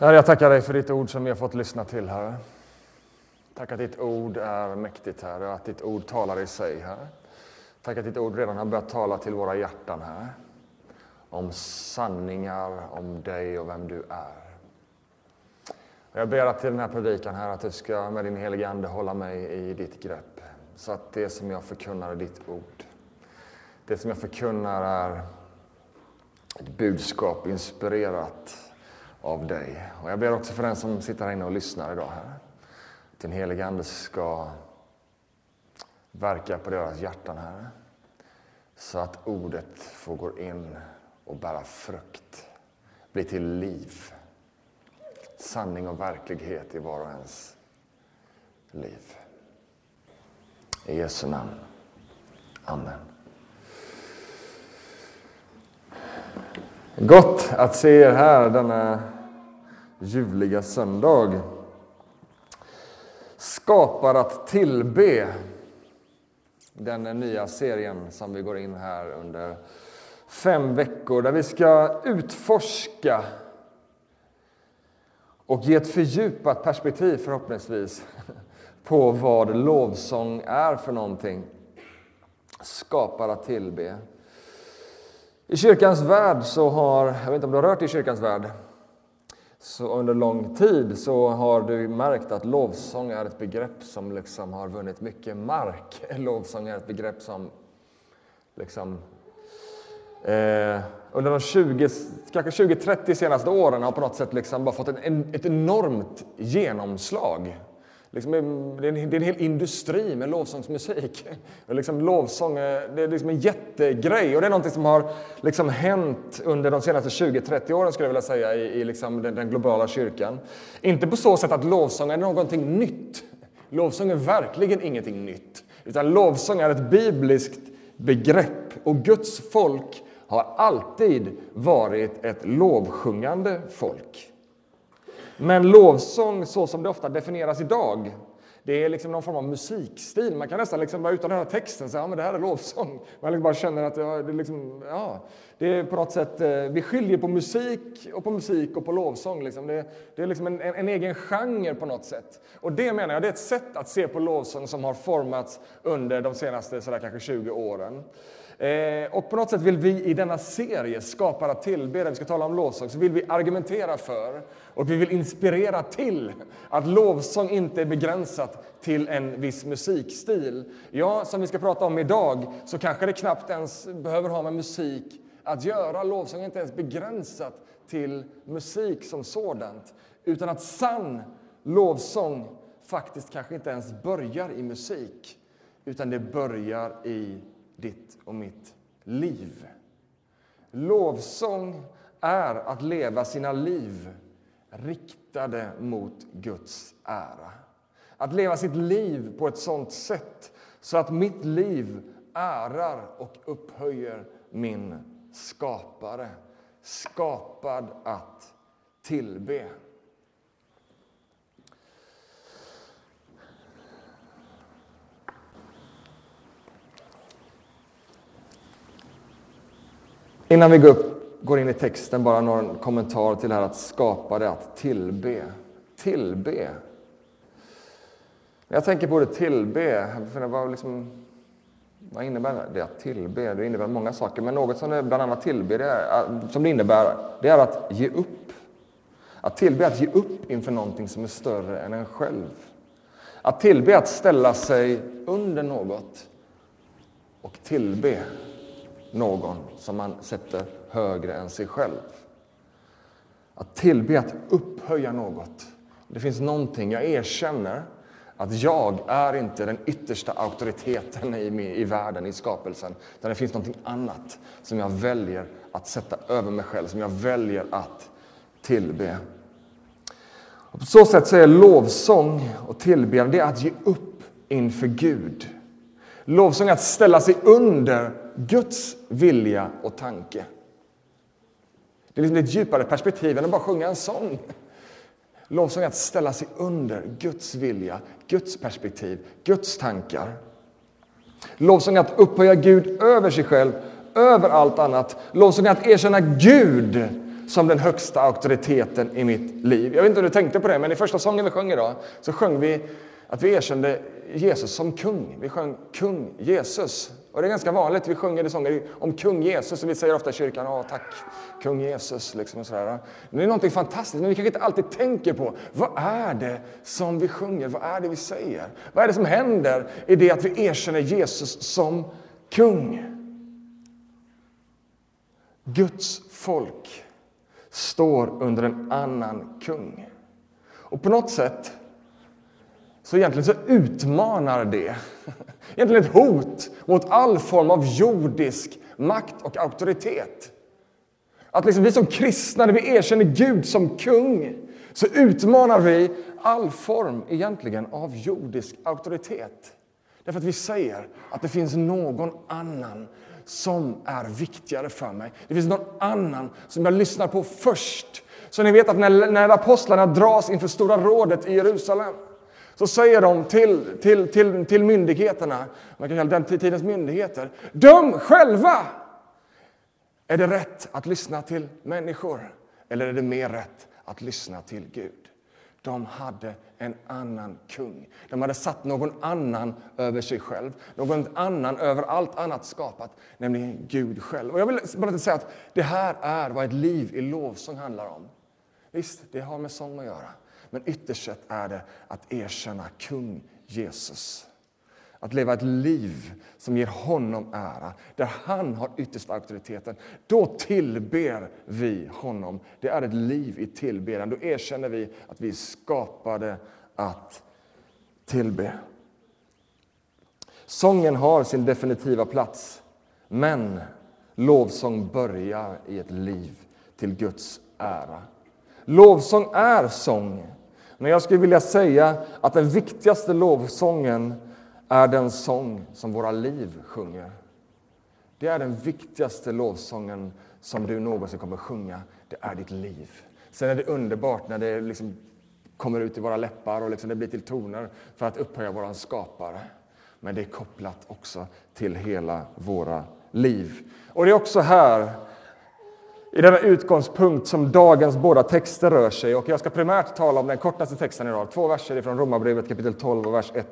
Herre, jag tackar dig för ditt ord som vi har fått lyssna till, Herre. Tack att ditt ord är mäktigt, Herre, och att ditt ord talar i sig, Herre. Tack att ditt ord redan har börjat tala till våra hjärtan, Herre. Om sanningar om dig och vem du är. Jag ber att till den här predikan, här att du ska med din heliga Ande hålla mig i ditt grepp. Så att det som jag förkunnar är ditt ord. Det som jag förkunnar är ett budskap inspirerat av dig. Och jag ber också för den som sitter här inne och lyssnar idag. Här. Att din heliga Ande ska verka på deras hjärtan, här. Så att ordet får gå in och bära frukt. Bli till liv. Sanning och verklighet i var och ens liv. I Jesu namn. Amen. Gott att se er här denna ljuvliga söndag. Skapar att tillbe. Den nya serien som vi går in här under fem veckor där vi ska utforska och ge ett fördjupat perspektiv förhoppningsvis på vad lovsång är för någonting. Skapar att tillbe. I kyrkans värld så har, jag vet inte om du har rört i kyrkans värld, så under lång tid så har du märkt att lovsång är ett begrepp som liksom har vunnit mycket mark. Lovsång är ett begrepp som liksom, eh, under de 20, kanske 20-30 senaste åren har på något sätt liksom bara fått en, ett enormt genomslag. Liksom, det, är en, det är en hel industri med lovsångsmusik. Och liksom, lovsång eh, det är liksom en jättegrej och det är något som har liksom hänt under de senaste 20-30 åren skulle jag vilja säga i, i liksom den, den, globala kyrkan. Inte på så sätt att lovsång är någonting nytt. Lovsång är verkligen ingenting nytt. Utan lovsång är ett bibliskt begrepp och Guds folk har alltid varit ett lovsjungande folk. Men lovsång, så som det ofta definieras idag, det är liksom någon form av musikstil. Man kan nästan liksom bara utan att höra texten säga att ja, det här är lovsång. Man liksom bara känner att ja, det, är liksom, ja, det är på något sätt, eh, vi skiljer på musik och på musik och på lovsång. Liksom. Det, det är liksom en, en, en, egen genre på något sätt. Och det menar jag, det är ett sätt att se på lovsång som har formats under de senaste sådär, kanske 20 åren. Eh, och på något sätt vill vi i denna serie, Skapare att tillbe, där vi ska tala om lovsång, så vill vi argumentera för och vi vill inspirera till att lovsång inte är begränsat till en viss musikstil. Ja, som vi ska prata om idag, så kanske det knappt ens behöver ha med musik att göra. Lovsång är inte ens begränsat till musik som sådant, utan att sann lovsång faktiskt kanske inte ens börjar i musik, utan det börjar i ditt och mitt liv. Lovsång är att leva sina liv riktade mot Guds ära. Att leva sitt liv på ett sådant sätt så att mitt liv ärar och upphöjer min skapare. Skapad att tillbe. Innan vi går, upp, går in i texten, bara några kommentar till det här att skapa det, att tillbe. Tillbe. När jag tänker på ordet tillbe, vad, liksom, vad innebär det att tillbe? Det innebär många saker, men något som det bland annat tillbe, det är, som det innebär, det är att ge upp. Att tillbe är att ge upp inför någonting som är större än en själv. Att tillbe är att ställa sig under något och tillbe någon som man sätter högre än sig själv. Att tillbe, att upphöja något. Det finns någonting, jag erkänner att jag är inte den yttersta auktoriteten i, i världen, i skapelsen. Utan det finns någonting annat som jag väljer att sätta över mig själv, som jag väljer att tillbe. Och på så sätt så är lovsång och tillbedjan det är att ge upp inför Gud. Lovsång är att ställa sig under Guds vilja och tanke. Det är liksom ett djupare perspektiv än att bara sjunga en sång. Lovsång är att ställa sig under Guds vilja, Guds perspektiv, Guds tankar. Lovsång är att upphöja Gud över sig själv, över allt annat. Lovsång är att erkänna Gud som den högsta auktoriteten i mitt liv. Jag vet inte om du tänkte på det, men i första sången vi sjöng idag så sjöng vi att vi erkände Jesus som kung. Vi sjöng kung Jesus. Och det är ganska vanligt, vi sjunger det sånger om kung Jesus och vi säger ofta i kyrkan, ja tack kung Jesus. Liksom och sådär. Men det är någonting fantastiskt, men vi kanske inte alltid tänker på vad är det som vi sjunger, vad är det vi säger? Vad är det som händer i det att vi erkänner Jesus som kung? Guds folk står under en annan kung. Och på något sätt så egentligen så utmanar det egentligen ett hot mot all form av jordisk makt och auktoritet. Att liksom vi som kristna, när vi erkänner Gud som kung, så utmanar vi all form egentligen av jordisk auktoritet. Därför att vi säger att det finns någon annan som är viktigare för mig. Det finns någon annan som jag lyssnar på först. Så ni vet att när, när apostlarna dras inför Stora rådet i Jerusalem så säger de till, till, till, till myndigheterna, man kan kalla den tidens myndigheter, döm själva! Är det rätt att lyssna till människor eller är det mer rätt att lyssna till Gud? De hade en annan kung. De hade satt någon annan över sig själv, någon annan över allt annat skapat, nämligen Gud själv. Och jag vill bara säga att det här är vad ett liv i lovsång handlar om. Visst, det har med sång att göra. Men ytterst sett är det att erkänna kung Jesus. Att leva ett liv som ger honom ära, där han har yttersta auktoriteten. Då tillber vi honom. Det är ett liv i tillbedjan. Då erkänner vi att vi är skapade att tillbe. Sången har sin definitiva plats, men lovsång börjar i ett liv till Guds ära. Lovsång är sång, men jag skulle vilja säga att den viktigaste lovsången är den sång som våra liv sjunger. Det är den viktigaste lovsången som du någonsin kommer sjunga. Det är ditt liv. Sen är det underbart när det liksom kommer ut i våra läppar och liksom det blir till toner för att upphöja vår skapare. Men det är kopplat också till hela våra liv. Och det är också här i denna utgångspunkt som dagens båda texter rör sig. Och jag ska primärt tala om den kortaste texten idag, två verser från Romarbrevet kapitel 12 och vers 1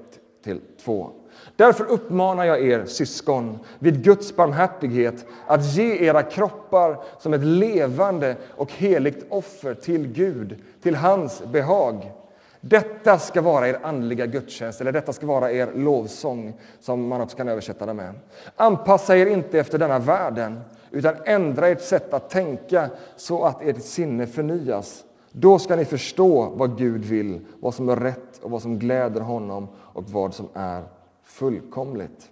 till 2. Därför uppmanar jag er syskon vid Guds barmhärtighet att ge era kroppar som ett levande och heligt offer till Gud, till hans behag. Detta ska vara er andliga gudstjänst, eller detta ska vara er lovsång, som man också kan översätta det med. Anpassa er inte efter denna världen, utan ändra ert sätt att tänka så att ert sinne förnyas. Då ska ni förstå vad Gud vill, vad som är rätt och vad som gläder honom och vad som är fullkomligt.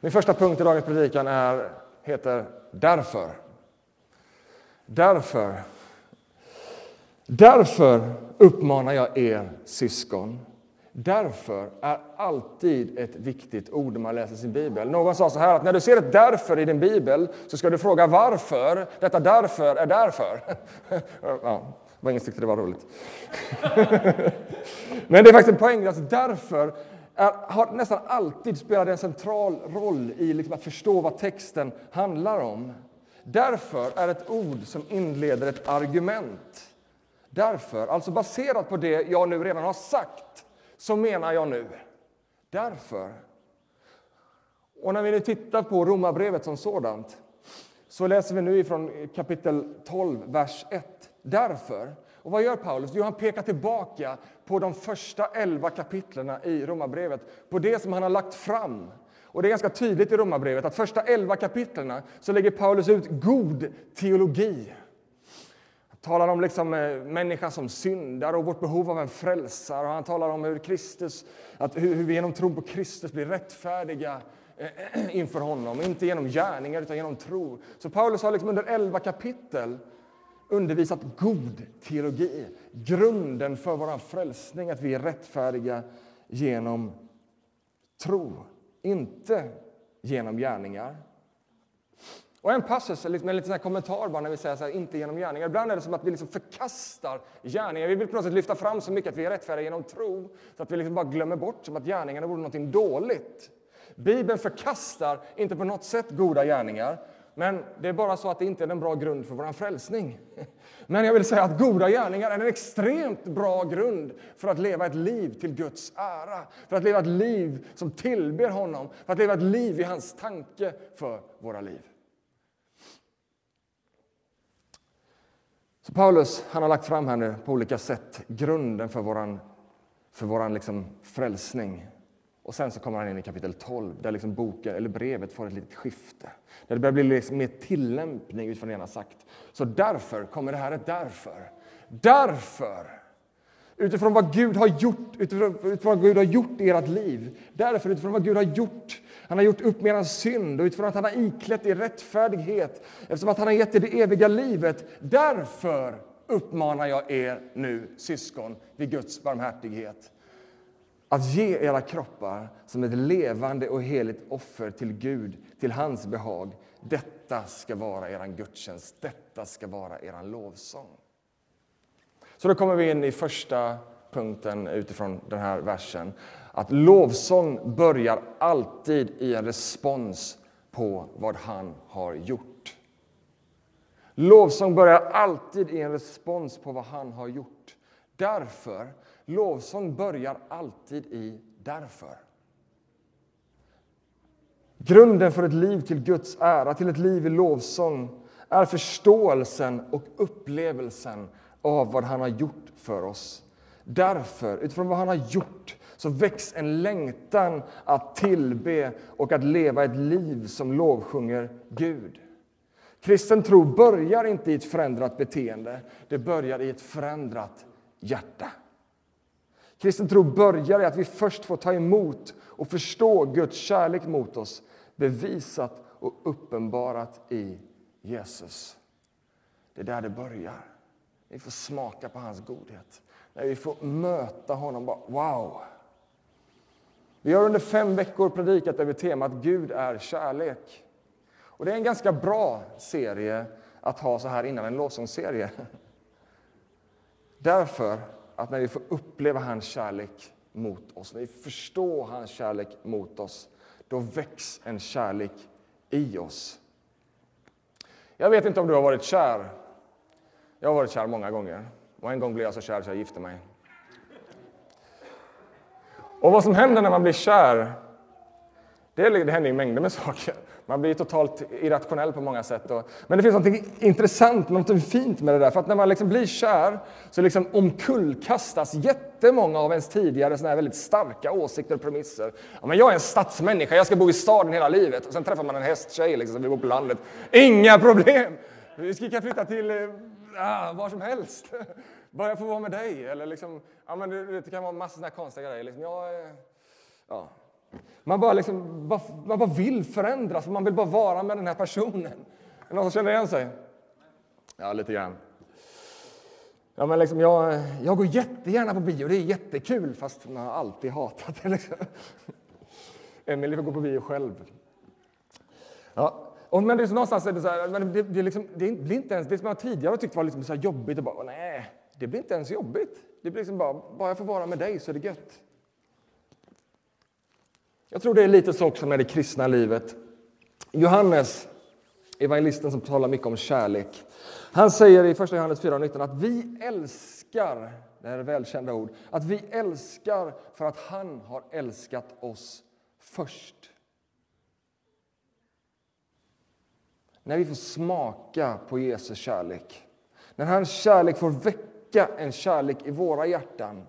Min första punkt i dagens predikan är, heter Därför. Därför. Därför uppmanar jag er syskon Därför är alltid ett viktigt ord när man läser sin bibel. Någon sa så här att när du ser ett därför i din bibel så ska du fråga varför detta därför är därför. ja, var ingen tyckte det var roligt. Men det är faktiskt en poäng att därför är, har nästan alltid spelat en central roll i liksom att förstå vad texten handlar om. Därför är ett ord som inleder ett argument. Därför, alltså baserat på det jag nu redan har sagt så menar jag nu. Därför. Och när vi nu tittar på Romarbrevet som sådant så läser vi nu ifrån kapitel 12, vers 1. Därför. Och vad gör Paulus? Jo, han pekar tillbaka på de första elva kapitlen i Romarbrevet, på det som han har lagt fram. Och Det är ganska tydligt i Romarbrevet att första elva kapitlen så lägger Paulus ut god teologi talar om liksom eh, människan som syndare och vårt behov av en frälsare. Och han talar om hur, Kristus, att hur, vi genom tron på Kristus blir rättfärdiga eh, inför honom. Inte genom gärningar, utan genom tro. Så Paulus har liksom under elva kapitel undervisat god teologi. Grunden för vår frälsning, att vi är rättfärdiga genom tro. Inte genom gärningar. Och en passus en liten kommentar bara när vi säger så här, inte genom gärningar. Ibland är det som att vi liksom förkastar gärningar. Vi vill på något sätt lyfta fram så mycket att vi är rättfärdiga genom tro, så att vi liksom bara glömmer bort som att gärningarna vore något dåligt. Bibeln förkastar inte på något sätt goda gärningar, Men det är bara så att det inte är en bra grund för vår frälsning. Men jag vill säga att goda gärningar är en extremt bra grund för att leva ett liv till Guds ära. För att leva ett liv som tillber honom, för att leva ett liv i hans tanke för våra liv. Så Paulus han har lagt fram här nu på olika sätt grunden för vår för våran liksom frälsning. Och sen så kommer han in i kapitel 12 där liksom boken, eller brevet får ett litet skifte. Där det börjar bli liksom mer tillämpning utifrån det han har sagt. Så därför kommer det här ett därför. Därför! Utifrån vad Gud har gjort, utifrån, utifrån vad Gud har gjort i ert liv. Därför, utifrån vad Gud har gjort. Han har gjort upp med er synd och utifrån att han har iklätt er rättfärdighet. Eftersom att han har gett er det eviga livet. Därför uppmanar jag er nu, syskon, vid Guds barmhärtighet att ge era kroppar som ett levande och heligt offer till Gud, till hans behag. Detta ska vara er gudstjänst, detta ska vara er lovsång. Så då kommer vi in i första punkten utifrån den här versen. Att lovsång börjar alltid i en respons på vad han har gjort. Lovsång börjar alltid i en respons på vad han har gjort. Därför Lovsång börjar alltid i därför. Grunden för ett liv till Guds ära, till ett liv i lovsång är förståelsen och upplevelsen av vad han har gjort för oss. Därför, utifrån vad han har gjort, så väcks en längtan att tillbe och att leva ett liv som lovsjunger Gud. Kristen tro börjar inte i ett förändrat beteende, det börjar i ett förändrat hjärta. Kristen tro börjar i att vi först får ta emot och förstå Guds kärlek mot oss bevisat och uppenbarat i Jesus. Det är där det börjar. Vi får smaka på hans godhet. När vi får möta honom. Bara, wow! Vi har under fem veckor predikat över temat Gud är kärlek. Och Det är en ganska bra serie att ha så här innan en lovsångsserie. Därför att när vi får uppleva hans kärlek mot oss, när vi förstår hans kärlek mot oss, då väcks en kärlek i oss. Jag vet inte om du har varit kär. Jag har varit kär många gånger. Och en gång blev jag så kär så jag gifte mig. Och vad som händer när man blir kär, det, det händer ju mängder med saker. Man blir totalt irrationell på många sätt. men det finns något intressant, något fint med det där. För att när man liksom blir kär så liksom omkullkastas jättemånga av ens tidigare såna väldigt starka åsikter och premisser. Ja, men jag är en stadsmänniska, jag ska bo i staden hela livet. Och sen träffar man en hästtjej liksom, som vill bo på landet. Inga problem! Vi kan flytta till eh, ah, var som helst. Bara jag får vara med dig. Eller liksom, ja, men det, det kan vara massa såna konstiga grejer. Liksom, jag, eh, ja. Man bara, liksom, man bara vill förändras, man vill bara vara med den här personen. Är det någon som känner igen sig? Ja, lite grann. Ja, men liksom, jag, jag går jättegärna på bio, det är jättekul, fast man har alltid hatat det. Liksom. Emelie får gå på bio själv. Ja, och, men det är så någonstans är det så här, men det, det, liksom, det blir inte ens, det som jag tidigare tyckt var liksom så jobbigt, och bara, nej, det blir inte ens jobbigt. Det blir liksom bara, bara jag får vara med dig så är det gött. Jag tror det är lite så också med det kristna livet. Johannes, evangelisten som talar mycket om kärlek, han säger i 1 Johannes 4.19 att vi älskar, det här är välkända ord, att vi älskar för att han har älskat oss först. När vi får smaka på Jesu kärlek, när hans kärlek får väcka en kärlek i våra hjärtan,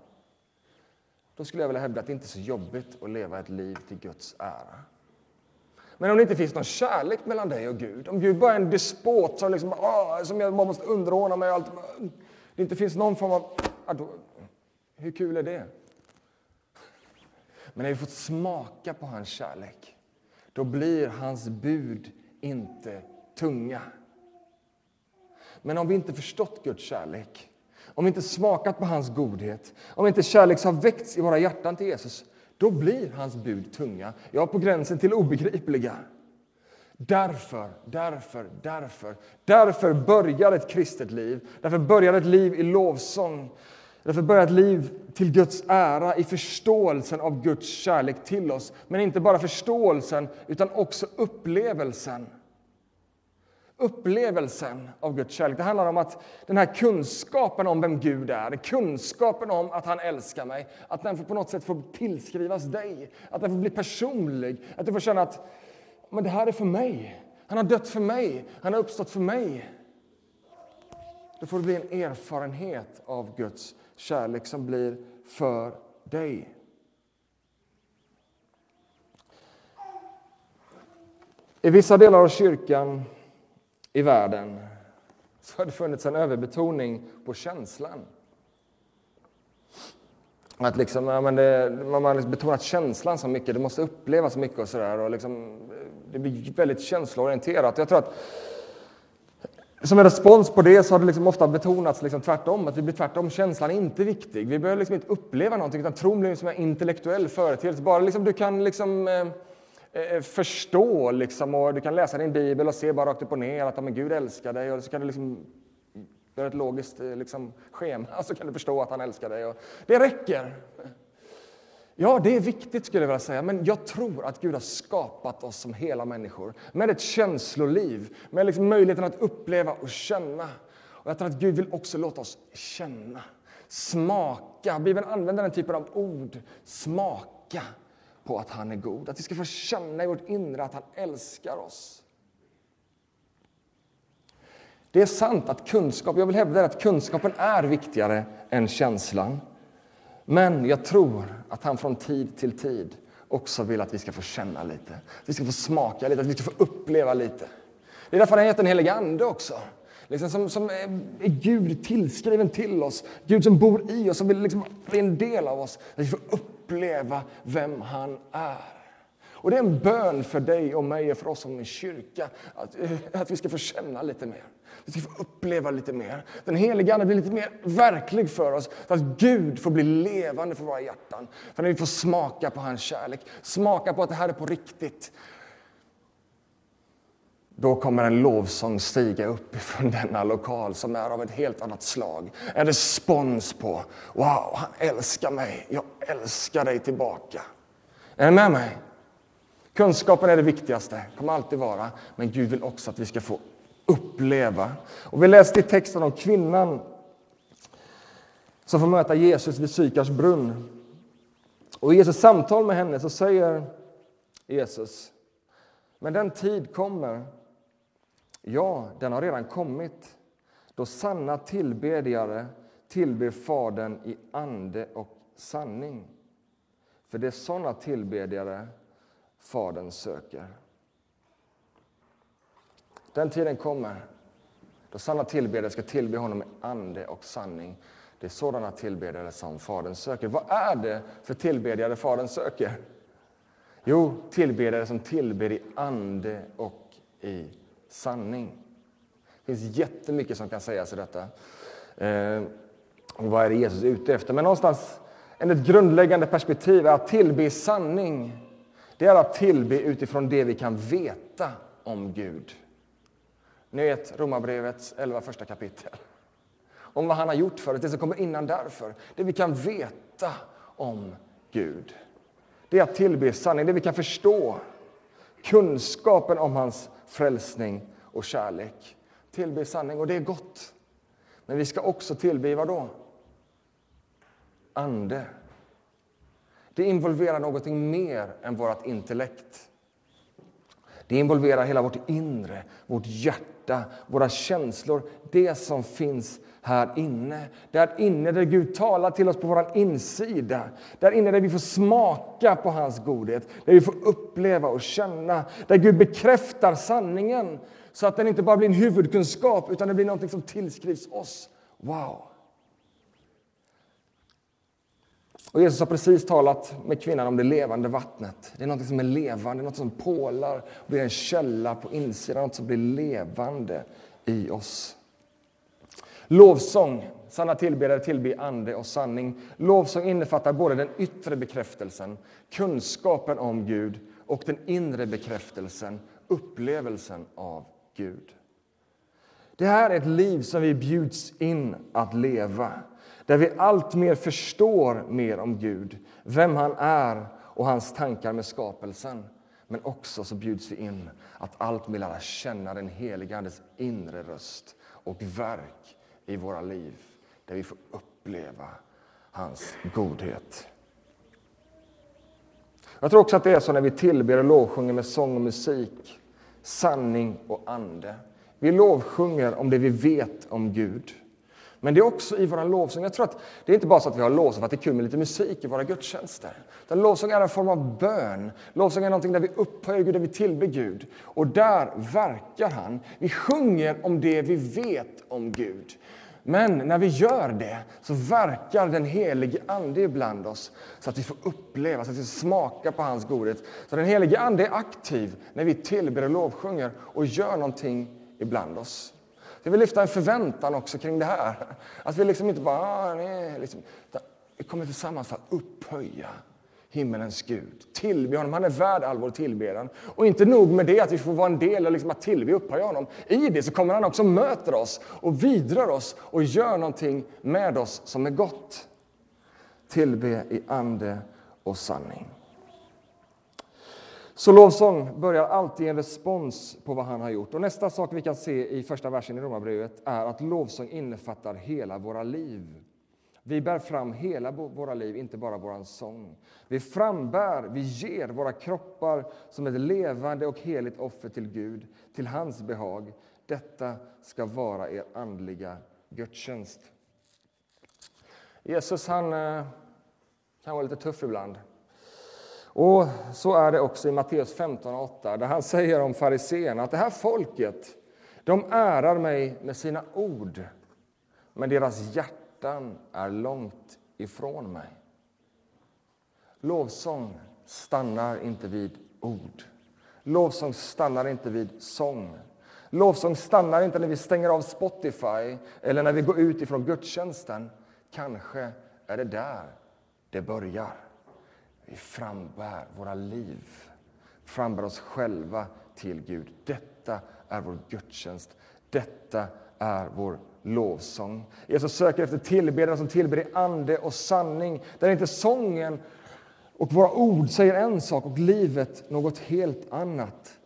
då skulle jag vilja hävda att det inte är så jobbigt att leva ett liv till Guds ära. Men om det inte finns någon kärlek mellan dig och Gud, om Gud bara är en despot som, liksom, åh, som jag bara måste underordna mig och allt. Det inte finns någon form av... Hur kul är det? Men när vi fått smaka på hans kärlek, då blir hans bud inte tunga. Men om vi inte förstått Guds kärlek, om vi inte smakat på hans godhet, om inte kärlek har väckts i våra hjärtan till Jesus, då blir hans bud tunga, ja, på gränsen till obegripliga. Därför, därför, därför, därför börjar ett kristet liv. Därför börjar ett liv i lovsång. Därför börjar ett liv till Guds ära i förståelsen av Guds kärlek till oss. Men inte bara förståelsen, utan också upplevelsen upplevelsen av Guds kärlek. Det handlar om att den här kunskapen om vem Gud är, kunskapen om att han älskar mig, att den på något sätt får tillskrivas dig, att den får bli personlig, att du får känna att men det här är för mig. Han har dött för mig, han har uppstått för mig. Då får det bli en erfarenhet av Guds kärlek som blir för dig. I vissa delar av kyrkan i världen så har det funnits en överbetoning på känslan. Att liksom, ja, men det, man har liksom betonat känslan så mycket, det måste upplevas så mycket och sådär. Liksom, det blir väldigt känsloorienterat. Jag tror att som en respons på det så har det liksom ofta betonats liksom tvärtom, att det blir tvärtom, känslan är inte viktig. Vi behöver liksom inte uppleva någonting, utan tron blir som en intellektuell företeelse. Bara liksom du kan liksom, eh, Eh, eh, förstå liksom, och du kan läsa din bibel och se bara rakt upp och ner att men Gud älskar dig och så kan du liksom göra ett logiskt eh, liksom, schema så kan du förstå att han älskar dig. Och det räcker. Ja, det är viktigt skulle jag vilja säga, men jag tror att Gud har skapat oss som hela människor med ett känsloliv, med liksom möjligheten att uppleva och känna. Och jag tror att Gud vill också låta oss känna, smaka. Bibeln använder den typen av ord, smaka på att han är god. Att vi ska få känna i vårt inre att han älskar oss. Det är sant att kunskap, jag vill hävda att kunskapen är viktigare än känslan. Men jag tror att han från tid till tid också vill att vi ska få känna lite, att vi ska få smaka lite, att vi ska få uppleva lite. Det är därför han heter den helige Ande också. Liksom som, som eh, är Gud tillskriven till oss, Gud som bor i oss, som vill liksom bli en del av oss. Att vi får uppleva vem han är. Och det är en bön för dig och mig och för oss som en kyrka, att, eh, att vi ska få känna lite mer. Vi ska få uppleva lite mer. Den heliga Ande blir lite mer verklig för oss. Så att Gud får bli levande för våra hjärtan. För när vi får smaka på hans kärlek, smaka på att det här är på riktigt. Då kommer en lovsång stiga upp från denna lokal som är av ett helt annat slag. En respons på, wow, han älskar mig, jag älskar dig tillbaka. Är ni med mig? Kunskapen är det viktigaste, kommer alltid vara. Men Gud vill också att vi ska få uppleva. Och vi läste i texten om kvinnan som får möta Jesus vid Sykars brunn. Och i Jesus samtal med henne så säger Jesus, men den tid kommer, ja, den har redan kommit, då sanna tillbedjare tillber Fadern i ande och sanning. För det är sådana tillbedjare Fadern söker. Den tiden kommer då sanna tillbedjare ska tillbe honom i ande och sanning. Det är sådana tillbedjare som Fadern söker. Vad är det för tillbedjare Fadern söker? Jo, tillbedjare som tillber i ande och i sanning. Det finns jättemycket som kan sägas i detta. Eh, och vad är det Jesus är ute efter? Men någonstans, ett grundläggande perspektiv är att tillbe sanning. Det är att tillbe utifrån det vi kan veta om Gud. Ni vet Romarbrevets 11 första kapitel. Om vad han har gjort för oss, det som kommer innan därför. Det vi kan veta om Gud. Det är att tillbe sanning, det vi kan förstå. Kunskapen om hans frälsning och kärlek. Tillbe sanning, och det är gott. Men vi ska också tillbe vad då? Ande. Det involverar någonting mer än vårt intellekt. Det involverar hela vårt inre, vårt hjärta, våra känslor, det som finns här inne. Där inne där Gud talar till oss på vår insida. Där inne där vi får smaka på hans godhet, där vi får uppleva och känna. Där Gud bekräftar sanningen så att den inte bara blir en huvudkunskap utan det blir något som tillskrivs oss. Wow! Och Jesus har precis talat med kvinnan om det levande vattnet. Det är något som är levande, något som pålar och blir en källa på insidan, något som blir levande i oss. Lovsång, sanna tillbedjare tillbe ande och sanning. Lovsång innefattar både den yttre bekräftelsen, kunskapen om Gud och den inre bekräftelsen, upplevelsen av Gud. Det här är ett liv som vi bjuds in att leva där vi allt mer förstår mer om Gud, vem han är och hans tankar med skapelsen. Men också så bjuds vi in att allt mer lära känna den helige Andes inre röst och verk i våra liv, där vi får uppleva hans godhet. Jag tror också att det är så när vi tillber och lovsjunger med sång och musik, sanning och ande. Vi lovsjunger om det vi vet om Gud. Men det är också i vår lovsång. Jag tror att det är inte bara så att vi har lovsång för att det är kul med lite musik i våra gudstjänster. Utan lovsång är en form av bön. Lovsång är någonting där vi upphöjer Gud, där vi tillber Gud. Och där verkar han. Vi sjunger om det vi vet om Gud. Men när vi gör det så verkar den helige Ande ibland oss så att vi får uppleva, så att vi smakar på hans godhet. Så den helige Ande är aktiv när vi tillber och lovsjunger och gör någonting ibland oss. Jag vill lyfta en förväntan också kring det här. Att vi liksom inte bara, ah, nej, liksom, vi kommer tillsammans att upphöja himmelens Gud. Tillbe honom, han är värd all vår tillbedjan. Och inte nog med det, att vi får vara en del av liksom att tillbe och upphöja honom. I det så kommer han också möter oss och vidrar oss och gör någonting med oss som är gott. Tillbe i ande och sanning. Så lovsång börjar alltid en respons på vad han har gjort. Och nästa sak vi kan se i första versen i Romarbrevet är att lovsång innefattar hela våra liv. Vi bär fram hela våra liv, inte bara vår sång. Vi frambär, vi ger våra kroppar som ett levande och heligt offer till Gud, till hans behag. Detta ska vara er andliga gudstjänst. Jesus han eh, kan vara lite tuff ibland. Och så är det också i Matteus 15.8 där han säger om fariséerna att det här folket, de ärar mig med sina ord, men deras hjärta hjärtan är långt ifrån mig. Lovsång stannar inte vid ord. Lovsång stannar inte vid sång. Lovsång stannar inte när vi stänger av Spotify eller när vi går ut ifrån gudstjänsten. Kanske är det där det börjar. Vi frambär våra liv, frambär oss själva till Gud. Detta är vår gudstjänst. Detta är vår lovsång. Jesus söker efter tillbedjare som tillber i ande och sanning, där inte sången och våra ord säger en sak och livet något helt annat.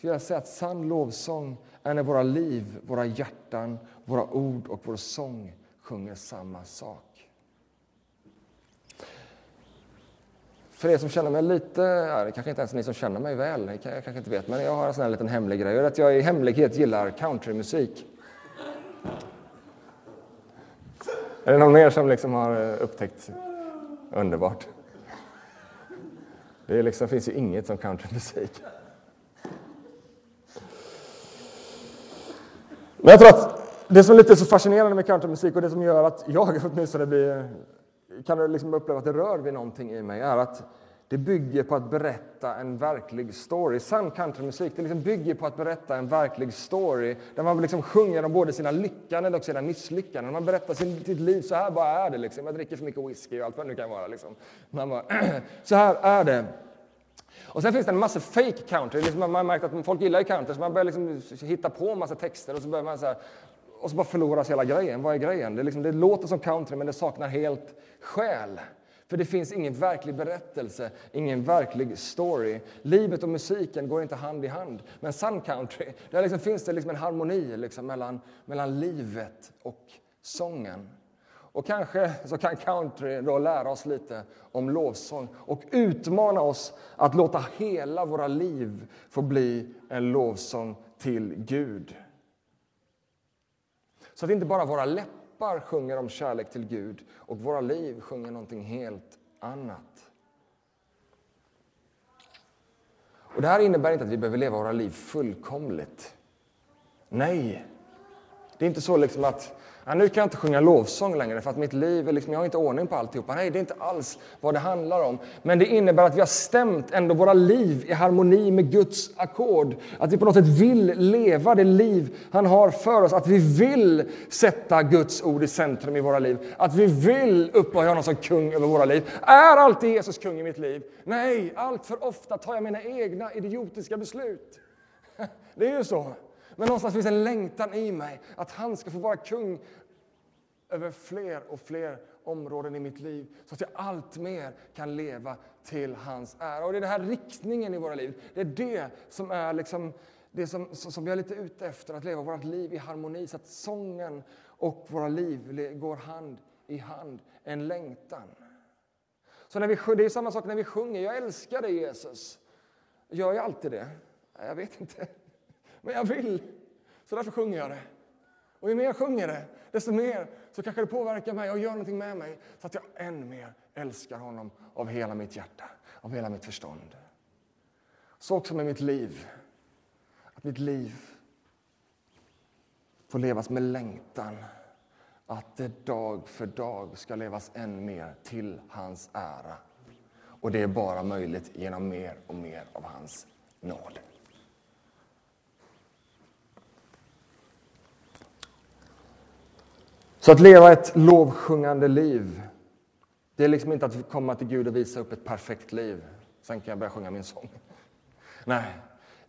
Så jag säga att sann lovsång är när våra liv, våra hjärtan, våra ord och vår sång sjunger samma sak. För er som känner mig lite, ja, kanske inte ens ni som känner mig väl, jag kanske inte vet, men jag har en sån här liten hemlig grej. Att jag i hemlighet gillar countrymusik. Är det någon mer som liksom har eh, upptäckt underbart? Det liksom, finns ju inget som countrymusik. Men jag tror att det som är lite så fascinerande med countrymusik och det som gör att jag åtminstone blir kan liksom uppleva att det rör vid någonting i mig är att det bygger på att berätta en verklig story. Sann countrymusik det liksom bygger på att berätta en verklig story där man liksom sjunger om både sina lyckanden och sina misslyckanden. Man berättar sin, sitt liv, så här bara är det. Liksom. Jag dricker för mycket whisky och allt vad det nu kan vara. Liksom. Man bara, så här är det. Och sen finns det en massa fake country. Liksom man har märkt att folk gillar country, så man börjar liksom hitta på en massa texter och så börjar man så här, och så bara förloras hela grejen. Vad är grejen? Det, liksom, det låter som country, men det saknar helt själ. För det finns ingen verklig berättelse, ingen verklig story. Livet och musiken går inte hand i hand. Men sun country, där liksom finns det liksom en harmoni liksom mellan, mellan livet och sången. Och kanske så kan country då lära oss lite om lovsång och utmana oss att låta hela våra liv få bli en lovsång till Gud. Så att inte bara våra läppar sjunger om kärlek till Gud och våra liv sjunger någonting helt annat. Och Det här innebär inte att vi behöver leva våra liv fullkomligt. Nej, det är inte så liksom att Ja, nu kan jag inte sjunga lovsång längre för att mitt liv är liksom, jag har inte ordning på alltihopa. Nej, det är inte alls vad det handlar om. Men det innebär att vi har stämt ändå våra liv i harmoni med Guds ackord. Att vi på något sätt vill leva det liv han har för oss. Att vi vill sätta Guds ord i centrum i våra liv. Att vi vill upphöja honom som kung över våra liv. Är alltid Jesus kung i mitt liv? Nej, allt för ofta tar jag mina egna idiotiska beslut. Det är ju så. Men någonstans finns en längtan i mig att han ska få vara kung över fler och fler områden i mitt liv så att jag allt mer kan leva till hans ära. Och det är den här riktningen i våra liv. Det är det som är liksom det som, som vi är lite ute efter, att leva vårt liv i harmoni så att sången och våra liv går hand i hand, en längtan. Så när vi, det är samma sak när vi sjunger, jag älskar dig Jesus. Gör jag alltid det? Jag vet inte. Men jag vill. Så därför sjunger jag det. Och ju mer jag sjunger det, desto mer så kanske det påverkar mig och gör någonting med mig så att jag än mer älskar honom av hela mitt hjärta, av hela mitt förstånd. Så också med mitt liv. Att mitt liv får levas med längtan. Att det dag för dag ska levas än mer till hans ära. Och det är bara möjligt genom mer och mer av hans nåd. Så att leva ett lovsjungande liv, det är liksom inte att komma till Gud och visa upp ett perfekt liv. Sen kan jag börja sjunga min sång. Nej,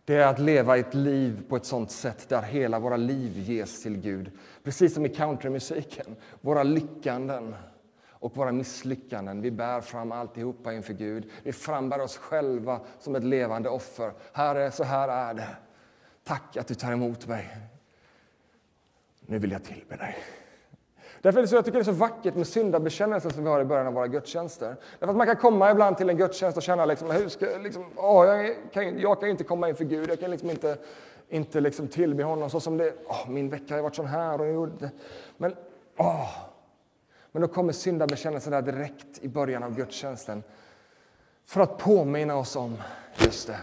det är att leva ett liv på ett sånt sätt där hela våra liv ges till Gud. Precis som i countrymusiken. Våra lyckanden och våra misslyckanden. Vi bär fram alltihopa inför Gud. Vi frambär oss själva som ett levande offer. Herre, så här är det. Tack att du tar emot mig. Nu vill jag tillbe dig. Därför är det så, jag tycker det är så vackert med syndabekännelsen som vi har i början av våra gudstjänster. Därför att man kan komma ibland till en gudstjänst och känna liksom, hur ska, liksom, åh, jag, kan, jag kan inte komma inför Gud, jag kan liksom inte, inte liksom tillbe honom så som det, åh, min vecka har varit sån här. Och gjorde, men, åh. men då kommer syndabekännelsen där direkt i början av gudstjänsten. För att påminna oss om, just det,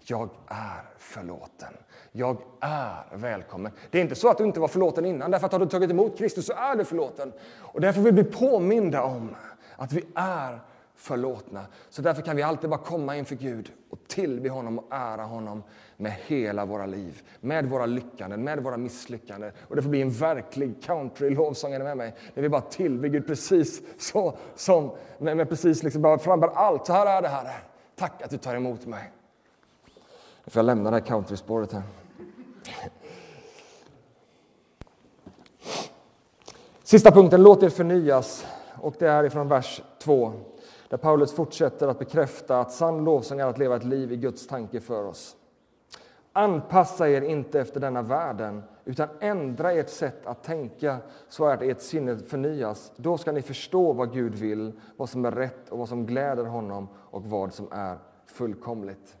jag är förlåten. Jag är välkommen. Det är inte så att du inte var förlåten innan, därför att har du tagit emot Kristus så är du förlåten. Och därför vill vi bli påminda om att vi är förlåtna. Så därför kan vi alltid bara komma inför Gud och tillbe honom och ära honom med hela våra liv. Med våra lyckanden, med våra misslyckanden. Och det får bli en verklig country-lovsång, med mig? När vi bara tillber Gud precis så som, med, med precis liksom bara framför allt. Så här är det här. Tack att du tar emot mig. Nu får jag lämna det här countryspåret här. Sista punkten, låt er förnyas. Och det är ifrån vers 2, där Paulus fortsätter att bekräfta att sann lovsång är att leva ett liv i Guds tanke för oss. Anpassa er inte efter denna världen, utan ändra ert sätt att tänka så att ert sinne förnyas. Då ska ni förstå vad Gud vill, vad som är rätt och vad som gläder honom och vad som är fullkomligt.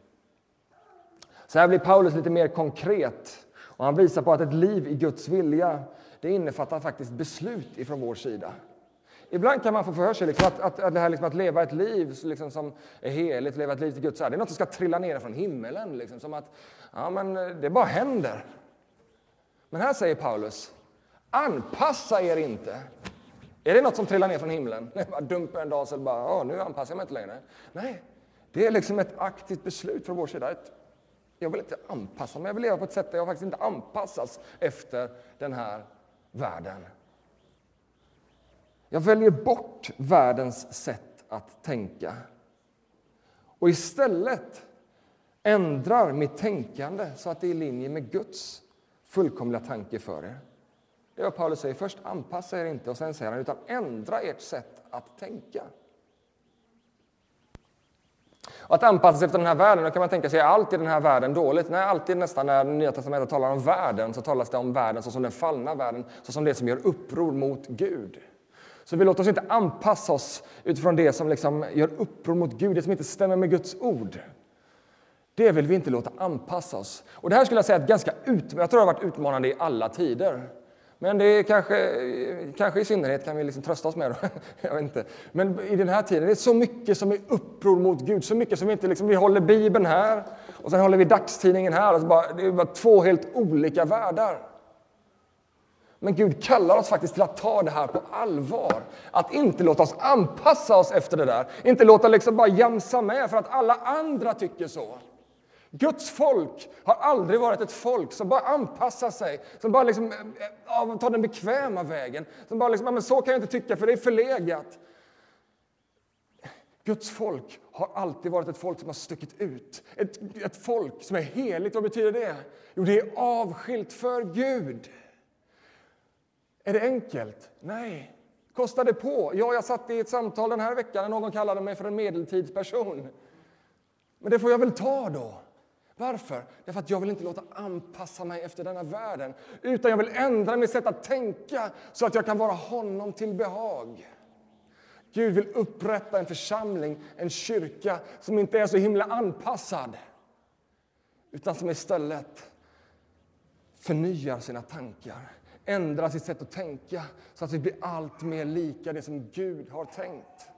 Så här blir Paulus lite mer konkret och han visar på att ett liv i Guds vilja det innefattar faktiskt beslut ifrån vår sida. Ibland kan man få för sig liksom att, att, att, det här liksom att leva ett liv liksom som är heligt, leva ett liv till Guds ära, det är något som ska trilla ner från himmelen. Liksom, som att ja, men det bara händer. Men här säger Paulus, anpassa er inte. Är det något som trillar ner från himlen? Bara dumper en dag så bara, nu anpassar jag mig inte längre. Nej, det är liksom ett aktivt beslut från vår sida. Ett jag vill inte anpassa mig, jag vill leva på ett sätt där jag faktiskt inte anpassas efter den här världen. Jag väljer bort världens sätt att tänka och istället ändrar mitt tänkande så att det är i linje med Guds fullkomliga tanke för er. Det är vad Paulus säger. Först anpassa er inte och sen säger han utan ändra ert sätt att tänka. Att anpassa sig efter den här världen, då kan man tänka sig, är allt i den här världen dåligt? Nej, alltid nästan när Nya Testamentet talar om världen så talas det om världen såsom den fallna världen, såsom det som gör uppror mot Gud. Så vi låter oss inte anpassa oss utifrån det som liksom gör uppror mot Gud, det som inte stämmer med Guds ord. Det vill vi inte låta anpassa oss. Och det här skulle jag säga är ganska ut, jag tror det har varit utmanande i alla tider. Men det är kanske, kanske i synnerhet kan vi liksom trösta oss med. Jag vet inte. Men i den här tiden, det är så mycket som är uppror mot Gud. Så mycket som vi inte liksom, vi håller Bibeln här och sen håller vi dagstidningen här. Alltså bara, det är bara två helt olika världar. Men Gud kallar oss faktiskt till att ta det här på allvar. Att inte låta oss anpassa oss efter det där. Inte låta liksom bara jamsa med för att alla andra tycker så. Guds folk har aldrig varit ett folk som bara anpassar sig, som bara liksom, eh, ja, tar den bekväma vägen. Som bara liksom, ja, men så kan jag inte tycka för det är förlegat. Guds folk har alltid varit ett folk som har stuckit ut. Ett, ett folk som är heligt, vad betyder det? Jo, det är avskilt för Gud. Är det enkelt? Nej. Kostar det på? Ja, jag satt i ett samtal den här veckan när någon kallade mig för en medeltidsperson. Men det får jag väl ta då. Varför? Därför att jag vill inte låta anpassa mig efter denna världen. Utan jag vill ändra mitt sätt att tänka så att jag kan vara honom till behag. Gud vill upprätta en församling, en kyrka som inte är så himla anpassad. Utan som istället förnyar sina tankar, ändrar sitt sätt att tänka så att vi blir allt mer lika det som Gud har tänkt.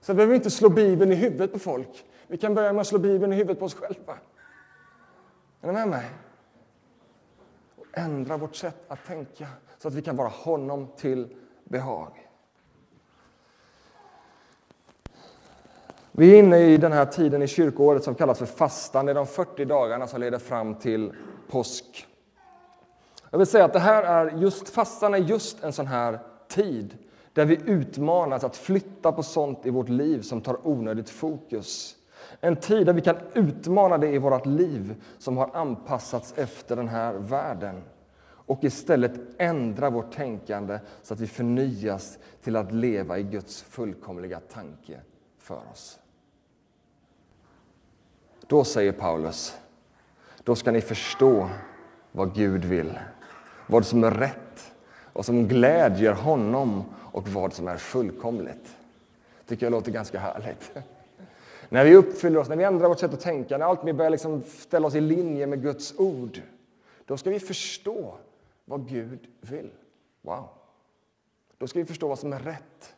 Så vi inte slå Bibeln i huvudet på folk. Vi kan börja med att slå Bibeln i huvudet på oss själva. Är ni med mig? Och ändra vårt sätt att tänka så att vi kan vara honom till behag. Vi är inne i den här tiden i kyrkoåret som kallas för fastan. Det är de 40 dagarna som leder fram till påsk. Jag vill säga att det här är just, fastan är just en sån här tid där vi utmanas att flytta på sånt i vårt liv som tar onödigt fokus. En tid där vi kan utmana det i vårt liv som har anpassats efter den här världen och istället ändra vårt tänkande så att vi förnyas till att leva i Guds fullkomliga tanke för oss. Då säger Paulus, då ska ni förstå vad Gud vill, vad som är rätt, vad som glädjer honom och vad som är fullkomligt. tycker jag låter ganska härligt. När vi uppfyller oss, när vi ändrar vårt sätt att tänka, när allt mer börjar liksom ställa oss i linje med Guds ord, då ska vi förstå vad Gud vill. Wow! Då ska vi förstå vad som är rätt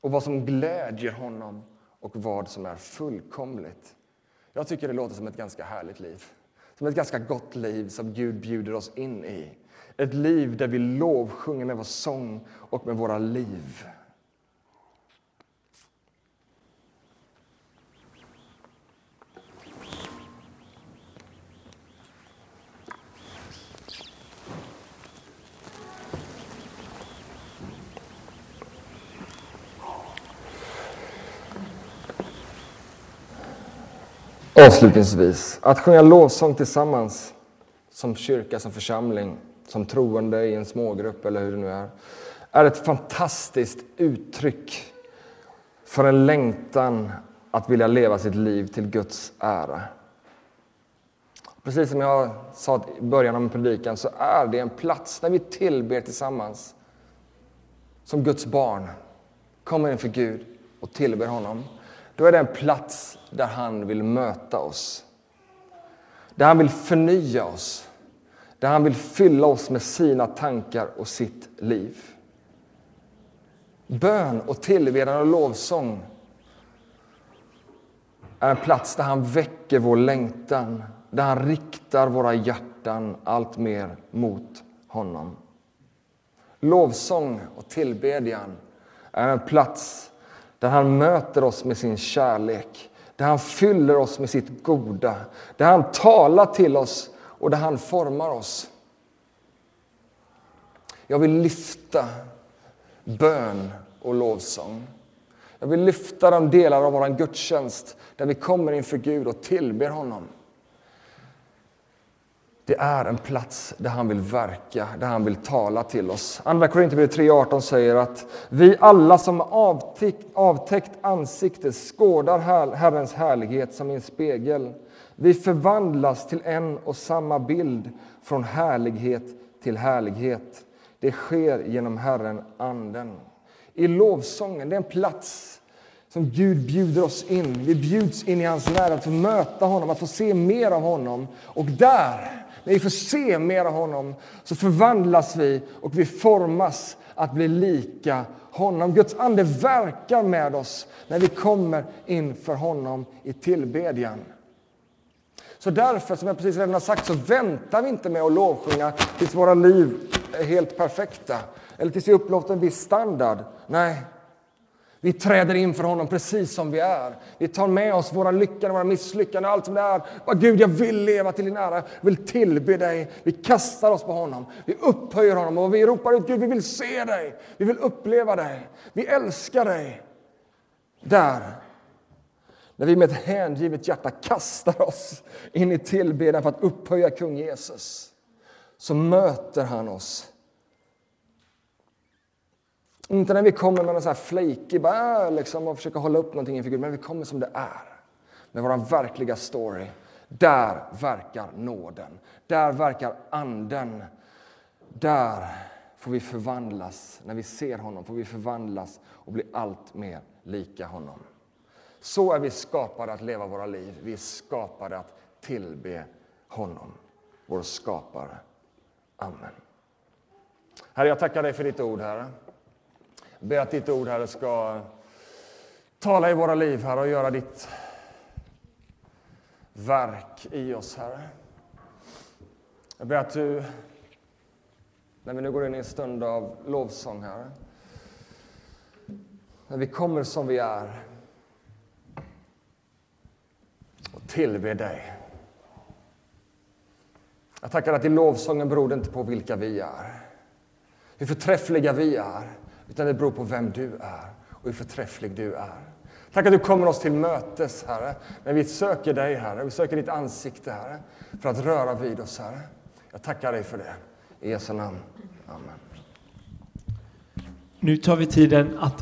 och vad som glädjer honom och vad som är fullkomligt. Jag tycker det låter som ett ganska härligt liv. Som ett ganska gott liv som Gud bjuder oss in i. Ett liv där vi lovsjunger med vår sång och med våra liv. Avslutningsvis, att sjunga lovsång tillsammans som kyrka, som församling, som troende i en smågrupp eller hur det nu är, är ett fantastiskt uttryck för en längtan att vilja leva sitt liv till Guds ära. Precis som jag sa i början av predikan så är det en plats där vi tillber tillsammans som Guds barn, kommer inför Gud och tillber honom. Då är det en plats där han vill möta oss. Där han vill förnya oss. Där han vill fylla oss med sina tankar och sitt liv. Bön och tillbedjan och lovsång är en plats där han väcker vår längtan, där han riktar våra hjärtan allt mer mot honom. Lovsång och tillbedjan är en plats där han möter oss med sin kärlek, där han fyller oss med sitt goda, där han talar till oss och där han formar oss. Jag vill lyfta bön och lovsång. Jag vill lyfta de delar av vår gudstjänst där vi kommer inför Gud och tillber honom. Det är en plats där han vill verka, där han vill tala till oss. Andra Korinthierbrevet 3.18 säger att vi alla som avtäckt, avtäckt ansikte skådar Herrens härlighet som i en spegel. Vi förvandlas till en och samma bild från härlighet till härlighet. Det sker genom Herren, Anden. I lovsången, det är en plats som Gud bjuder oss in. Vi bjuds in i hans närhet, att få möta honom, att få se mer av honom. Och där när vi får se mer av honom så förvandlas vi och vi formas att bli lika honom. Guds ande verkar med oss när vi kommer inför honom i tillbedjan. Så därför, som jag precis redan har sagt, så väntar vi inte med att lovsjunga tills våra liv är helt perfekta eller tills vi uppnått en viss standard. Nej, vi träder in för honom precis som vi är. Vi tar med oss våra lyckor och våra misslyckanden, allt som det är. Bara, Gud, jag vill leva till din ära, jag vill tillbe dig. Vi kastar oss på honom, vi upphöjer honom och vi ropar ut Gud, vi vill se dig, vi vill uppleva dig, vi älskar dig. Där, när vi med ett hängivet hjärta kastar oss in i tillbedjan för att upphöja kung Jesus, så möter han oss inte när vi kommer med någon sån här flaky bara, ah", liksom, och försöker hålla upp någonting inför Gud, men vi kommer som det är. Med vår verkliga story. Där verkar nåden. Där verkar anden. Där får vi förvandlas. När vi ser honom får vi förvandlas och bli allt mer lika honom. Så är vi skapade att leva våra liv. Vi är skapade att tillbe honom, vår skapare. Amen. Herre, jag tackar dig för ditt ord, Herre. Jag ber att ditt ord, Herre, ska tala i våra liv, Herre, och göra ditt verk i oss, Herre. Jag ber att du, när vi nu går in i en stund av lovsång, Herre, när vi kommer som vi är och tillber dig. Jag tackar att i lovsången beror det inte på vilka vi är, hur förträffliga vi är, utan det beror på vem du är och hur förträfflig du är. Tack att du kommer oss till mötes, Herre, när vi söker dig, Herre. Vi söker ditt ansikte, Herre, för att röra vid oss, Herre. Jag tackar dig för det. I Jesu namn. Amen. Nu tar vi tiden att